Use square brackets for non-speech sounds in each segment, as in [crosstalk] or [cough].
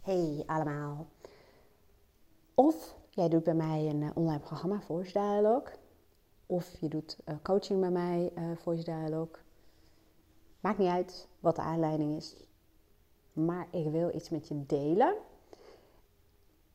Hey allemaal. Of jij doet bij mij een eh, online programma Voice Dialogue. Of je doet uh, coaching bij mij uh, Voice Dialogue. Maakt niet uit wat de aanleiding is. Maar ik wil iets met je delen.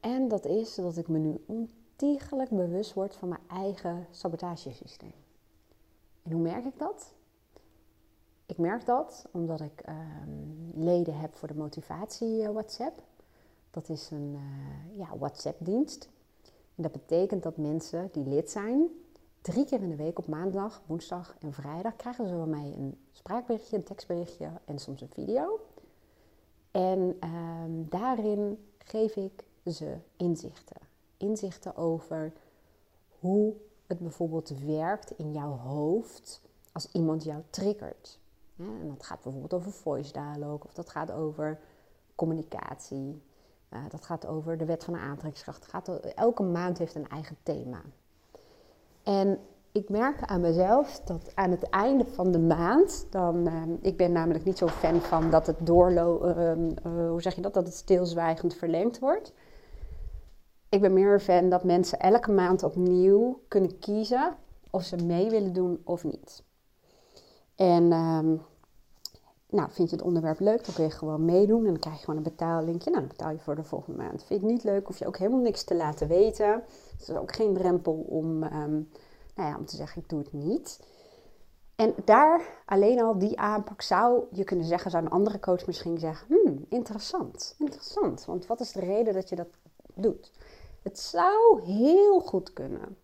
En dat is dat ik me nu ontiegelijk bewust word van mijn eigen sabotagesysteem. En hoe merk ik dat? Ik merk dat omdat ik ehm, leden heb voor de motivatie uh, WhatsApp. Dat is een uh, ja, WhatsApp-dienst. En dat betekent dat mensen die lid zijn, drie keer in de week op maandag, woensdag en vrijdag krijgen ze van mij een spraakberichtje, een tekstberichtje en soms een video. En um, daarin geef ik ze inzichten. Inzichten over hoe het bijvoorbeeld werkt in jouw hoofd als iemand jou triggert. En dat gaat bijvoorbeeld over voice dialogue of dat gaat over communicatie. Uh, dat gaat over de wet van de aantrekkingskracht. Gaat, elke maand heeft een eigen thema. En ik merk aan mezelf dat aan het einde van de maand, dan, uh, ik ben namelijk niet zo fan van dat het doorlo, uh, hoe zeg je dat, dat het stilzwijgend verlengd wordt. Ik ben meer een fan dat mensen elke maand opnieuw kunnen kiezen of ze mee willen doen of niet. En um, nou, vind je het onderwerp leuk, dan kun je gewoon meedoen. En dan krijg je gewoon een betaallinkje. Nou, dan betaal je voor de volgende maand. Vind je het niet leuk, hoef je ook helemaal niks te laten weten. Het is ook geen drempel om, um, nou ja, om te zeggen, ik doe het niet. En daar, alleen al die aanpak, zou je kunnen zeggen, zou een andere coach misschien zeggen, hmm, interessant, interessant. Want wat is de reden dat je dat doet? Het zou heel goed kunnen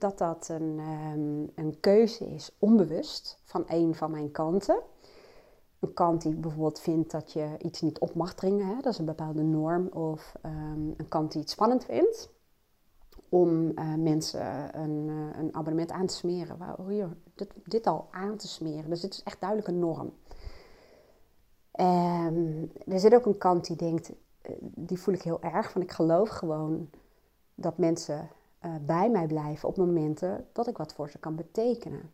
dat dat een, um, een keuze is, onbewust, van een van mijn kanten. Een kant die bijvoorbeeld vindt dat je iets niet op mag dringen, hè? dat is een bepaalde norm. Of um, een kant die het spannend vindt om uh, mensen een, uh, een, abonnement aan te smeren. Waar, hier, dit, dit, al aan te smeren. Dus dit is echt duidelijk een norm. Um, er zit ook een kant die denkt, uh, die voel ik heel erg, van ik geloof gewoon dat mensen uh, bij mij blijven op momenten dat ik wat voor ze kan betekenen.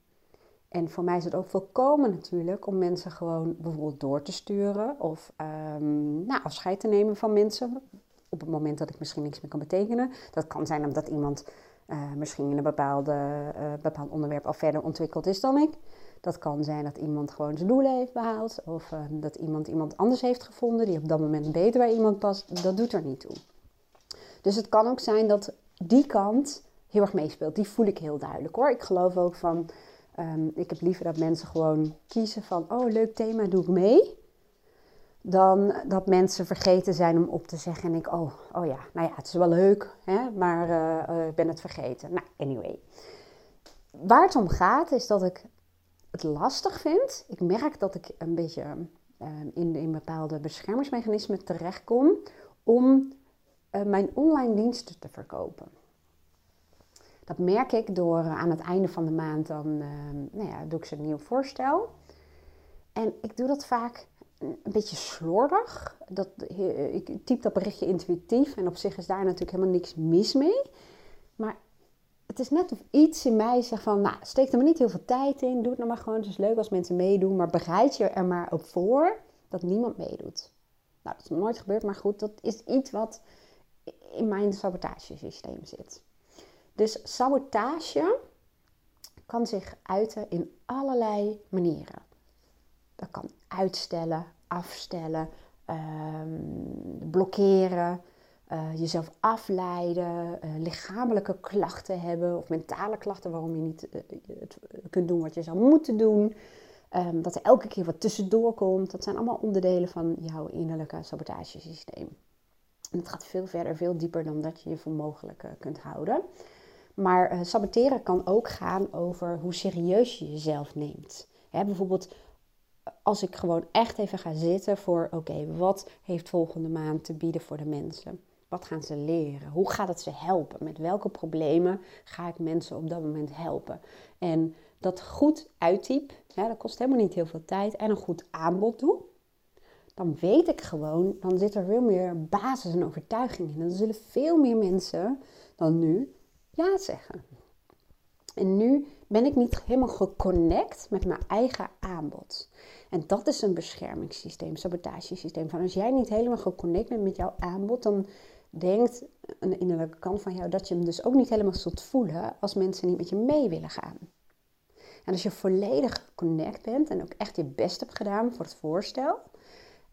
En voor mij is het ook volkomen natuurlijk om mensen gewoon bijvoorbeeld door te sturen of um, nou, afscheid te nemen van mensen op het moment dat ik misschien niks meer kan betekenen. Dat kan zijn omdat iemand uh, misschien in een bepaalde, uh, bepaald onderwerp al verder ontwikkeld is dan ik. Dat kan zijn dat iemand gewoon zijn doelen heeft behaald of dat iemand iemand anders heeft gevonden die op dat moment beter bij iemand past. Dat doet er niet toe. Dus het kan ook zijn dat die kant heel erg meespeelt. Die voel ik heel duidelijk hoor. Ik geloof ook van, um, ik heb liever dat mensen gewoon kiezen van, oh leuk thema, doe ik mee. Dan dat mensen vergeten zijn om op te zeggen en ik, oh, oh ja, nou ja, het is wel leuk, hè, maar uh, uh, ik ben het vergeten. Nou, anyway. Waar het om gaat is dat ik het lastig vind. Ik merk dat ik een beetje uh, in, in bepaalde beschermingsmechanismen terechtkom om mijn online diensten te verkopen. Dat merk ik door uh, aan het einde van de maand dan uh, nou ja, doe ik ze een nieuw voorstel. En ik doe dat vaak een beetje slordig. Dat, ik typ dat berichtje intuïtief en op zich is daar natuurlijk helemaal niks mis mee. Maar het is net of iets in mij zegt van, nou, steek er maar niet heel veel tijd in. Doe het nou maar gewoon. Het is leuk als mensen meedoen, maar bereid je er maar op voor dat niemand meedoet. Nou, dat is nog nooit gebeurd, maar goed, dat is iets wat in mijn sabotagesysteem zit. Dus sabotage kan zich uiten in allerlei manieren. Dat kan uitstellen, afstellen, um, blokkeren, uh, jezelf afleiden, uh, lichamelijke klachten hebben of mentale klachten waarom je niet uh, het kunt doen wat je zou moeten doen. Um, dat er elke keer wat tussendoor komt. Dat zijn allemaal onderdelen van jouw innerlijke sabotagesysteem. En het gaat veel verder, veel dieper dan dat je je voor mogelijk uh, kunt houden. Maar uh, saboteren kan ook gaan over hoe serieus je jezelf neemt. Hè, bijvoorbeeld als ik gewoon echt even ga zitten voor, oké, wat heeft volgende maand te bieden voor de mensen? Wat gaan ze leren? Hoe gaat het ze helpen? Met welke problemen ga ik mensen op dat moment helpen? En dat goed uittyp, dat kost helemaal niet heel veel tijd en een goed aanbod doe dan weet ik gewoon, dan zit er veel meer basis en overtuiging in. En dan zullen veel meer mensen dan nu ja zeggen. En nu ben ik niet helemaal geconnect met mijn eigen aanbod. En dat is een beschermingssysteem, sabotagesysteem. Van als jij niet helemaal geconnect bent met jouw aanbod, dan denkt een innerlijke kant van jou dat je hem dus ook niet helemaal zult voelen als mensen niet met je mee willen gaan. En als je volledig connect bent en ook echt je best hebt gedaan voor het voorstel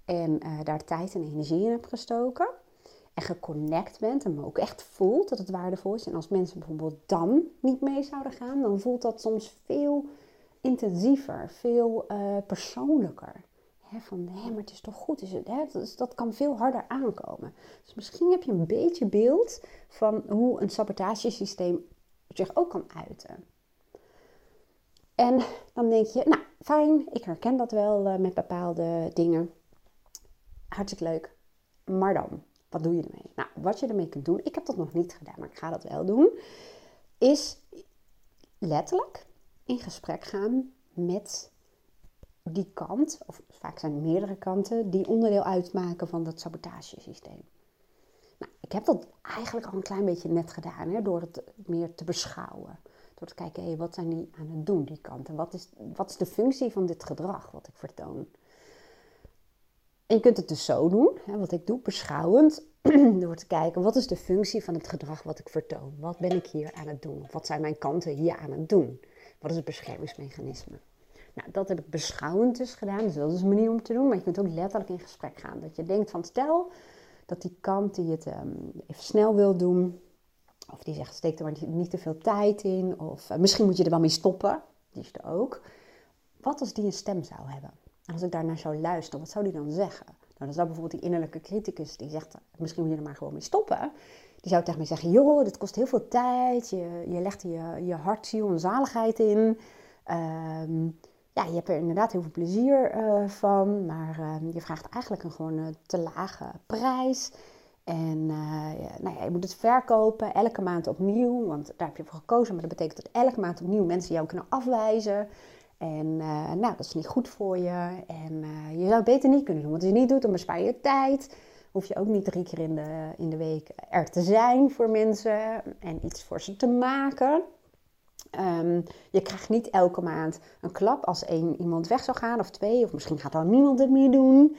en uh, daar tijd en energie in hebt gestoken en geconnect bent en ook echt voelt dat het waardevol is. En als mensen bijvoorbeeld dan niet mee zouden gaan, dan voelt dat soms veel intensiever, veel uh, persoonlijker. van, hé, maar het is toch goed? Is het, dat, kan veel harder aankomen. Dus misschien heb je een beetje beeld van hoe een sabotagesysteem zich ook kan uiten. En dan denk je, nou fijn, ik herken dat wel uh, met bepaalde dingen. Hartstikke leuk. Maar dan, wat doe je ermee? Nou, wat je ermee kunt doen, ik heb dat nog niet gedaan, maar ik ga dat wel doen, is letterlijk in gesprek gaan met die kant, of vaak zijn er meerdere kanten, die onderdeel uitmaken van dat sabotagesysteem. Nou, ik heb dat eigenlijk al een klein beetje net gedaan, hè, door het meer te beschouwen. Door te kijken, hé, wat zijn die aan het doen, die kanten? Wat is, wat is de functie van dit gedrag wat ik vertoon? En je kunt het dus zo doen, hè, wat ik doe, beschouwend, [clears throat] door te kijken, wat is de functie van het gedrag wat ik vertoon? Wat ben ik hier aan het doen? Wat zijn mijn kanten hier aan het doen? Wat is het beschermingsmechanisme? Nou, dat heb ik beschouwend dus gedaan, dus dat is een manier om te doen, maar je kunt ook letterlijk in gesprek gaan. Dat je denkt van, stel dat die kant die het um, even snel wil doen, of die zegt, steek er maar niet te veel tijd in. Of uh, misschien moet je er wel mee stoppen. Die is er ook. Wat als die een stem zou hebben? Als ik daarnaar zou luisteren, wat zou die dan zeggen? Nou, dan zou bijvoorbeeld die innerlijke criticus, die zegt, misschien moet je er maar gewoon mee stoppen. Die zou tegen mij zeggen, joh, dit kost heel veel tijd. Je, je legt je, je hart, ziel en zaligheid in. Um, ja, je hebt er inderdaad heel veel plezier uh, van. Maar uh, je vraagt eigenlijk een gewoon uh, te lage prijs. En uh, nou ja, je moet het verkopen elke maand opnieuw, want daar heb je voor gekozen. Maar dat betekent dat elke maand opnieuw mensen jou kunnen afwijzen. En uh, nou, dat is niet goed voor je. En uh, je zou het beter niet kunnen doen. Want als je niet doet, dan bespaar je tijd. Hoef je ook niet drie keer in de, in de week er te zijn voor mensen en iets voor ze te maken. Um, je krijgt niet elke maand een klap als één iemand weg zou gaan of twee. Of misschien gaat dan niemand het meer doen.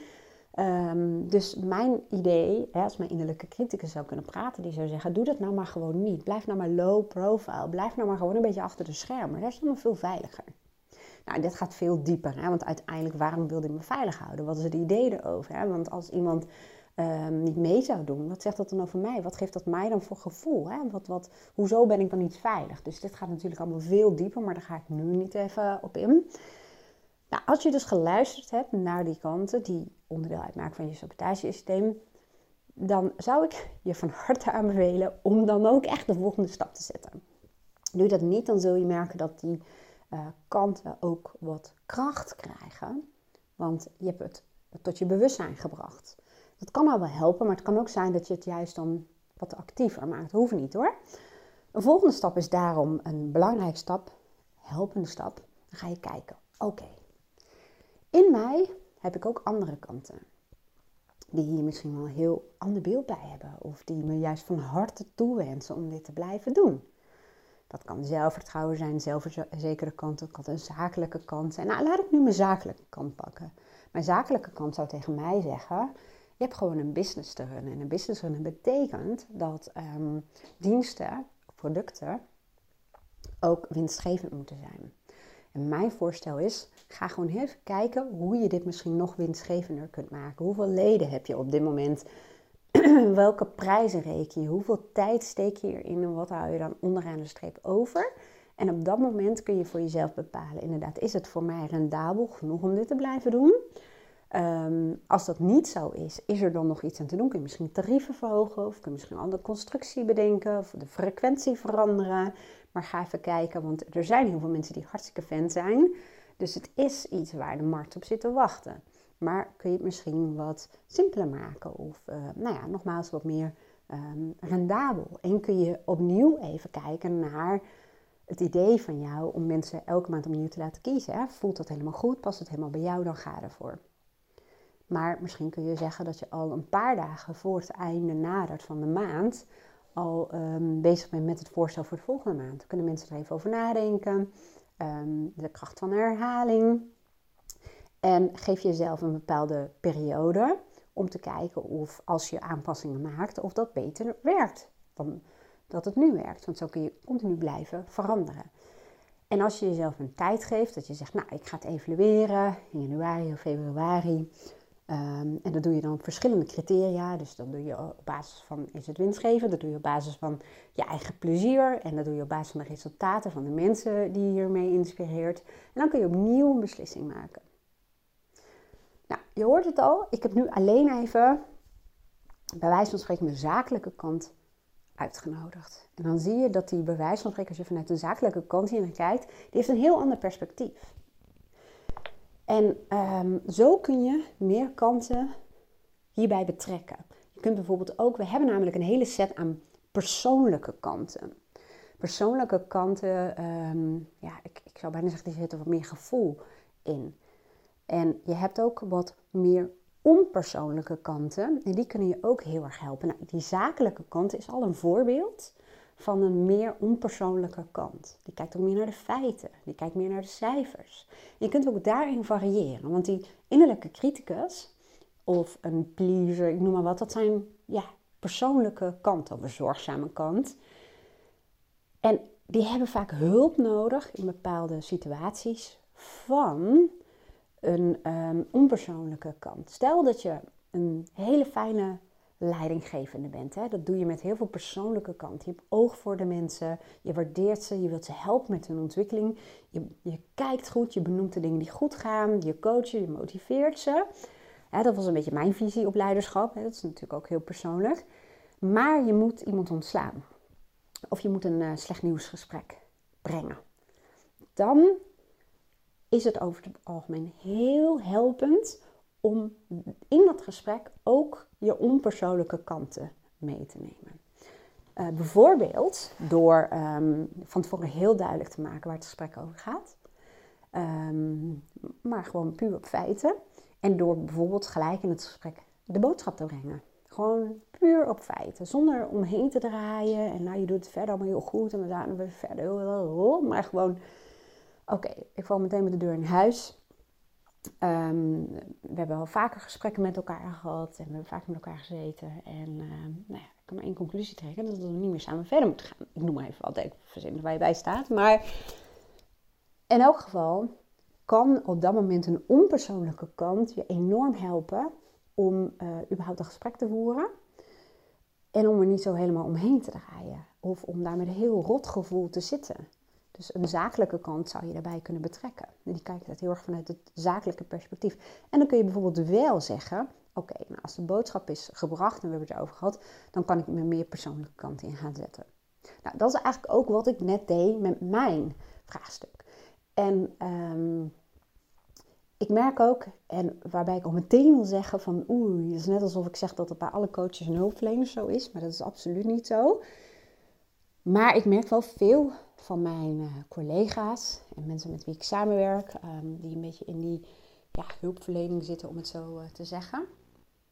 Um, dus mijn idee, hè, als mijn innerlijke criticus zou kunnen praten, die zou zeggen: Doe dat nou maar gewoon niet. Blijf nou maar low profile. Blijf nou maar gewoon een beetje achter de schermen. Dat is allemaal veel veiliger. Nou, dit gaat veel dieper, hè, want uiteindelijk, waarom wilde ik me veilig houden? Wat is het idee erover? Hè? Want als iemand um, niet mee zou doen, wat zegt dat dan over mij? Wat geeft dat mij dan voor gevoel? Hè? Wat, wat, hoezo ben ik dan niet veilig? Dus dit gaat natuurlijk allemaal veel dieper, maar daar ga ik nu niet even op in. Nou, als je dus geluisterd hebt naar die kanten die onderdeel uitmaken van je sabotagesysteem, dan zou ik je van harte aanbevelen om dan ook echt de volgende stap te zetten. Doe dat niet, dan zul je merken dat die uh, kanten ook wat kracht krijgen, want je hebt het tot je bewustzijn gebracht. Dat kan al wel helpen, maar het kan ook zijn dat je het juist dan wat actiever maakt. Dat hoeft niet hoor. Een volgende stap is daarom een belangrijke stap, helpende stap. Dan ga je kijken, oké, in mij heb ik ook andere kanten. Die hier misschien wel een heel ander beeld bij hebben. Of die me juist van harte toewensen om dit te blijven doen. Dat kan zelfvertrouwen zijn, zelfverzekerde kant. Dat kan een zakelijke kant zijn. Nou, laat ik nu mijn zakelijke kant pakken. Mijn zakelijke kant zou tegen mij zeggen... Je hebt gewoon een business te runnen. En een business runnen betekent dat um, diensten, producten ook winstgevend moeten zijn. En mijn voorstel is, ga gewoon even kijken hoe je dit misschien nog winstgevender kunt maken. Hoeveel leden heb je op dit moment? [clears throat] Welke prijzen reken je? Hoeveel tijd steek je erin en wat hou je dan onderaan de streep over? En op dat moment kun je voor jezelf bepalen, inderdaad, is het voor mij rendabel genoeg om dit te blijven doen? Um, als dat niet zo is, is er dan nog iets aan te doen? Kun je misschien tarieven verhogen of kun je misschien een andere constructie bedenken of de frequentie veranderen? Maar ga even kijken, want er zijn heel veel mensen die hartstikke fan zijn. Dus het is iets waar de markt op zit te wachten. Maar kun je het misschien wat simpeler maken of uh, nou ja, nogmaals wat meer um, rendabel. En kun je opnieuw even kijken naar het idee van jou om mensen elke maand opnieuw te laten kiezen. Hè? Voelt dat helemaal goed? Past het helemaal bij jou? Dan ga ervoor. Maar misschien kun je zeggen dat je al een paar dagen voor het einde nadert van de maand al um, bezig bent met het voorstel voor de volgende maand. Dan kunnen mensen er even over nadenken. Ehm, de kracht van herhaling. En geef jezelf een bepaalde periode om te kijken of als je aanpassingen maakt, of dat beter werkt dan dat het nu werkt. Want zo kun je continu blijven veranderen. En als je jezelf een tijd geeft, dat je zegt, nou, ik ga het evalueren in januari of februari. Ehm, en dat doe je dan op verschillende criteria. Dus dat doe je op basis van, is het winstgevend? Dat doe je op basis van je eigen plezier. En dat doe je op basis van de resultaten van de mensen die je hiermee inspireert. En dan kun je opnieuw een beslissing maken. Nou, je hoort het al. Ik heb nu alleen even, bij wijze van spreken, mijn zakelijke kant uitgenodigd. En dan zie je dat die bij wijze van spreken, als je vanuit de zakelijke kant hier naar kijkt, die heeft een heel ander perspectief. En um, zo kun je meer kanten hierbij betrekken. Je kunt bijvoorbeeld ook, we hebben namelijk een hele set aan persoonlijke kanten. Persoonlijke kanten, um, ja, ik, ik zou bijna zeggen, er zit wat meer gevoel in. En je hebt ook wat meer onpersoonlijke kanten. En die kunnen je ook heel erg helpen. Nou, die zakelijke kant is al een voorbeeld van een meer onpersoonlijke kant. Die kijkt ook meer naar de feiten. Die kijkt meer naar de cijfers. je kunt ook daarin variëren. Want die innerlijke criticus of een pleaser, ik noem maar wat, dat zijn ja, persoonlijke kanten of een zorgzame kant. En die hebben vaak hulp nodig in bepaalde situaties van een ehm, onpersoonlijke kant. Stel dat je een hele fijne leidinggevende bent. Hè? Dat doe je met heel veel persoonlijke kant. Je hebt oog voor de mensen, je waardeert ze, je wilt ze helpen met hun ontwikkeling. Je, je kijkt goed, je benoemt de dingen die goed gaan, je coacht je, je motiveert ze. dat was een beetje mijn visie op leiderschap. Hè? Dat is natuurlijk ook heel persoonlijk. Maar je moet iemand ontslaan. Of je moet een uh, slecht nieuwsgesprek brengen. Dan is het over het algemeen heel helpend om in dat gesprek ook je onpersoonlijke kanten mee te nemen. Uh, bijvoorbeeld door um, van tevoren heel duidelijk te maken waar het gesprek over gaat. Um, maar gewoon puur op feiten. En door bijvoorbeeld gelijk in het gesprek de boodschap te brengen. Gewoon puur op feiten, zonder omheen te draaien. En nou, je doet het verder allemaal heel goed en we gaan weer verder. Maar gewoon, oké, ik val meteen met de deur in huis. Um, we hebben wel vaker gesprekken met elkaar gehad en we hebben vaker met elkaar gezeten. En uh, nou ja, ik kan maar één conclusie trekken, dat we niet meer samen verder moeten gaan. Ik noem maar even wat, ik verzinnen waar je bij staat. Maar in elk geval kan op dat moment een onpersoonlijke kant je enorm helpen om uh, überhaupt een gesprek te voeren. En om er niet zo helemaal omheen te draaien. Of om daar met een heel rot gevoel te zitten. Dus een zakelijke kant zou je daarbij kunnen betrekken. En die kijkt het heel erg vanuit het zakelijke perspectief. En dan kun je bijvoorbeeld wel zeggen: Oké, nou als de boodschap is gebracht en we hebben het erover gehad, dan kan ik mijn meer persoonlijke kant in gaan zetten. Nou, dat is eigenlijk ook wat ik net deed met mijn vraagstuk. En um, ik merk ook, en waarbij ik al meteen wil zeggen van oeh, het is net alsof ik zeg dat het bij alle coaches en hulpverleners zo is, maar dat is absoluut niet zo. Maar ik merk wel veel van mijn uh, collega's en mensen met wie ik samenwerk, um, die een beetje in die ja, hulpverlening zitten, om het zo uh, te zeggen.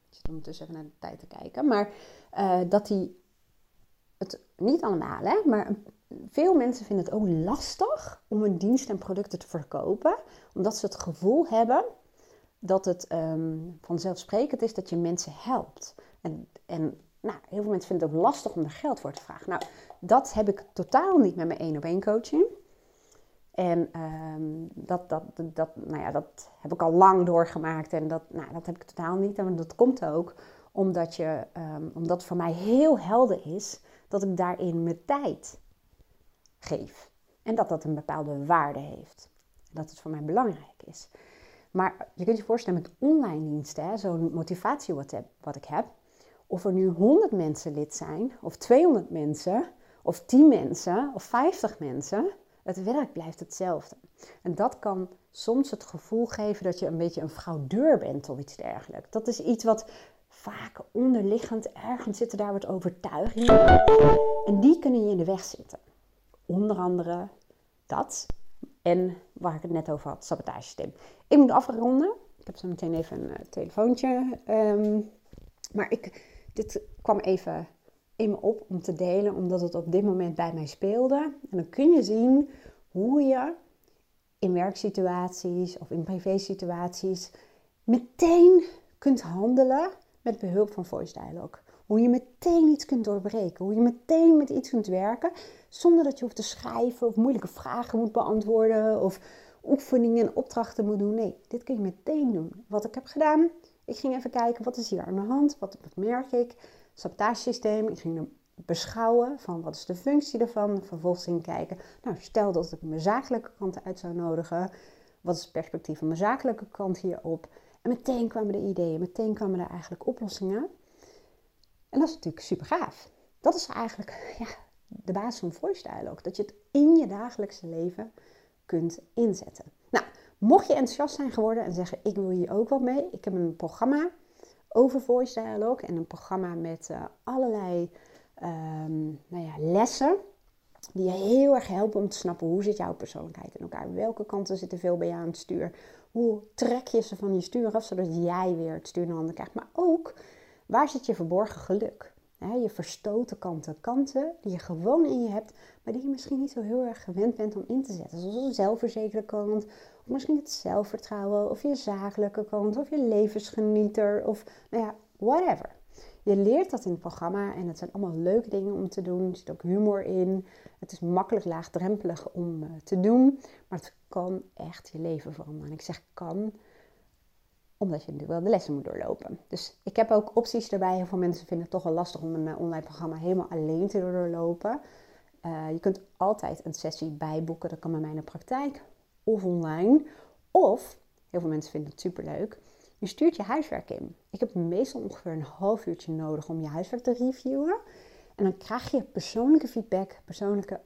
Ik zit ondertussen even naar de tijd te kijken. Maar uh, dat die het niet allemaal, hè, maar veel mensen vinden het ook lastig om hun diensten en producten te verkopen, omdat ze het gevoel hebben dat het um, vanzelfsprekend is dat je mensen helpt. En, en nou, heel veel mensen vinden het ook lastig om er geld voor te vragen. Nou, dat heb ik totaal niet met mijn één op één coaching. En um, dat, dat, dat, nou ja, dat heb ik al lang doorgemaakt. En dat, nou, dat heb ik totaal niet. En dat komt ook omdat, je, um, omdat het voor mij heel helder is dat ik daarin mijn tijd geef. En dat dat een bepaalde waarde heeft. Dat het voor mij belangrijk is. Maar je kunt je voorstellen met online diensten, zo'n motivatie wat, heb, wat ik heb, of er nu 100 mensen lid zijn, of 200 mensen, of 10 mensen, of 50 mensen, het werk blijft hetzelfde. En dat kan soms het gevoel geven dat je een beetje een fraudeur bent of iets dergelijks. Dat is iets wat vaak onderliggend ergens zitten daar wat overtuigingen. En die kunnen je in de weg zitten. Onder andere dat. En waar ik het net over had, sabotagesysteem. Ik moet afronden. Ik heb zo meteen even een uh, telefoontje. Um, maar ik, dit kwam even in me op om te delen, omdat het op dit moment bij mij speelde. En dan kun je zien hoe je in werksituaties of in privésituaties meteen kunt handelen met behulp van voice dialogue. Hoe je meteen iets kunt doorbreken. Hoe je meteen met iets kunt werken. Zonder dat je hoeft te schrijven of moeilijke vragen moet beantwoorden. Of oefeningen en opdrachten moet doen. Nee, dit kun je meteen doen. Wat ik heb gedaan. Ik ging even kijken wat is hier aan de hand. Wat, wat merk ik? Sabotagesysteem. Ik ging beschouwen van wat is de functie ervan. Vervolgens kijken. Nou, stel dat ik mijn zakelijke kant uit zou nodigen. Wat is het perspectief van mijn zakelijke kant hierop? En meteen kwamen de ideeën, meteen kwamen er eigenlijk oplossingen. En dat is natuurlijk super gaaf. Dat is eigenlijk ja, de basis van voice dialogue. Dat je het in je dagelijkse leven kunt inzetten. Mocht je enthousiast zijn geworden en zeggen ik wil hier ook wat mee. Ik heb een programma over voice dialogue en een programma met uh, allerlei um, nou ja, lessen. Die je heel erg helpen om te snappen hoe zit jouw persoonlijkheid in elkaar. Welke kanten zitten veel bij jou aan het stuur. Hoe trek je ze van je stuur af, zodat jij weer het stuur in handen krijgt. Maar ook Waar zit je verborgen geluk? je verstoten kanten, kanten die je gewoon in je hebt, maar die je misschien niet zo heel erg gewend bent om in te zetten. Zoals een zelfverzekerde kant, of misschien het zelfvertrouwen, of je zakelijke kant, of je levensgenieter, of nou ja, whatever. Je leert dat in het programma en het zijn allemaal leuke dingen om te doen. Er zit ook humor in. Het is makkelijk laagdrempelig om eh, te doen, maar het kan echt je leven veranderen. En ik zeg kan, omdat je natuurlijk wel de lessen moet doorlopen. Dus ik heb ook opties erbij. Heel veel mensen vinden het toch wel lastig om een eh, online programma helemaal alleen te doorlopen. Uh, je kunt altijd een sessie bijboeken. Dat kan bij mij in de praktijk of online. Of, heel veel mensen vinden het superleuk, je stuurt je huiswerk in. Ik heb meestal ongeveer een half uurtje nodig om je huiswerk te reviewen. En dan krijg je persoonlijke feedback, persoonlijke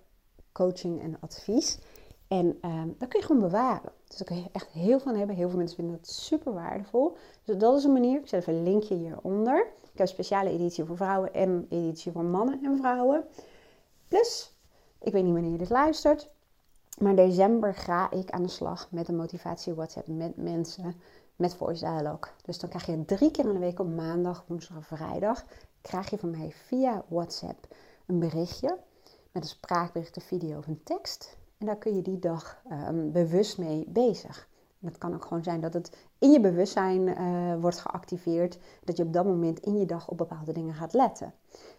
coaching en advies. En um, dat kun je gewoon bewaren. Dus daar kun je echt heel van hebben. Heel veel mensen vinden dat super waardevol. Dus dat is een manier. Ik zet even een linkje hieronder. Ik heb een speciale editie voor vrouwen en editie voor mannen en vrouwen. Plus, ik weet niet wanneer je dit luistert. Maar december ga ik aan de slag met een motivatie WhatsApp met mensen met voice dialogue. Dus dan krijg je drie keer in de week op maandag, woensdag en vrijdag... krijg je van mij via WhatsApp een berichtje met een spraakbericht, een video of een tekst en daar kun je die dag um, bewust mee bezig. En het kan ook gewoon zijn dat het in je bewustzijn uh, wordt geactiveerd. Dat je op dat moment in je dag op bepaalde dingen gaat letten.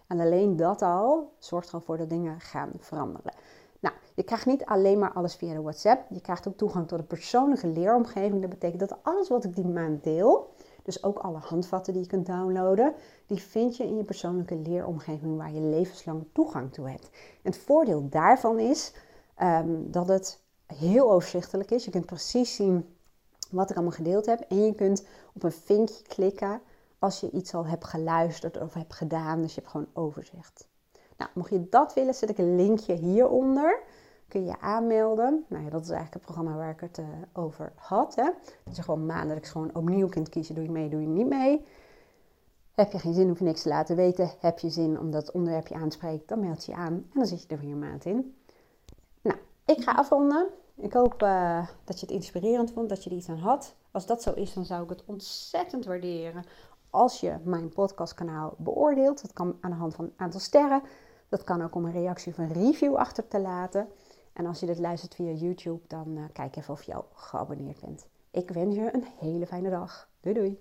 En alleen dat al zorgt er al voor dat dingen gaan veranderen. Nou, je krijgt niet alleen maar alles via de WhatsApp. Je krijgt ook toegang tot een persoonlijke leeromgeving. Dat betekent dat alles wat ik die maand deel, dus ook alle handvatten die je kunt downloaden, die vind je in je persoonlijke leeromgeving waar je levenslang toegang toe hebt. Het voordeel daarvan is Ehm, dat het heel overzichtelijk is. Je kunt precies zien wat ik allemaal gedeeld heb. En je kunt op een vinkje klikken als je iets al hebt geluisterd of hebt gedaan. Dus je hebt gewoon overzicht. Nou, mocht je dat willen, zet ik een linkje hieronder. Kun je je aanmelden. Nou ja, dat is eigenlijk het programma waar ik het uh, over had. Hè. Dat je gewoon maandelijks gewoon opnieuw kunt kiezen. Doe je mee, doe je niet mee. Heb je geen zin, hoef je niks te laten weten. Heb je zin om dat onderwerpje aan te spreken, dan meld je je aan. En dan zit je er weer een maand in. Ik ga afronden. Ik hoop uh, dat je het inspirerend vond, dat je er iets aan had. Als dat zo is, dan zou ik het ontzettend waarderen als je mijn podcastkanaal beoordeelt. Dat kan aan de hand van een aantal sterren. Dat kan ook om een reactie of een review achter te laten. En als je dit luistert via YouTube, dan uh, kijk even of je al geabonneerd bent. Ik wens je een hele fijne dag. Doei doei!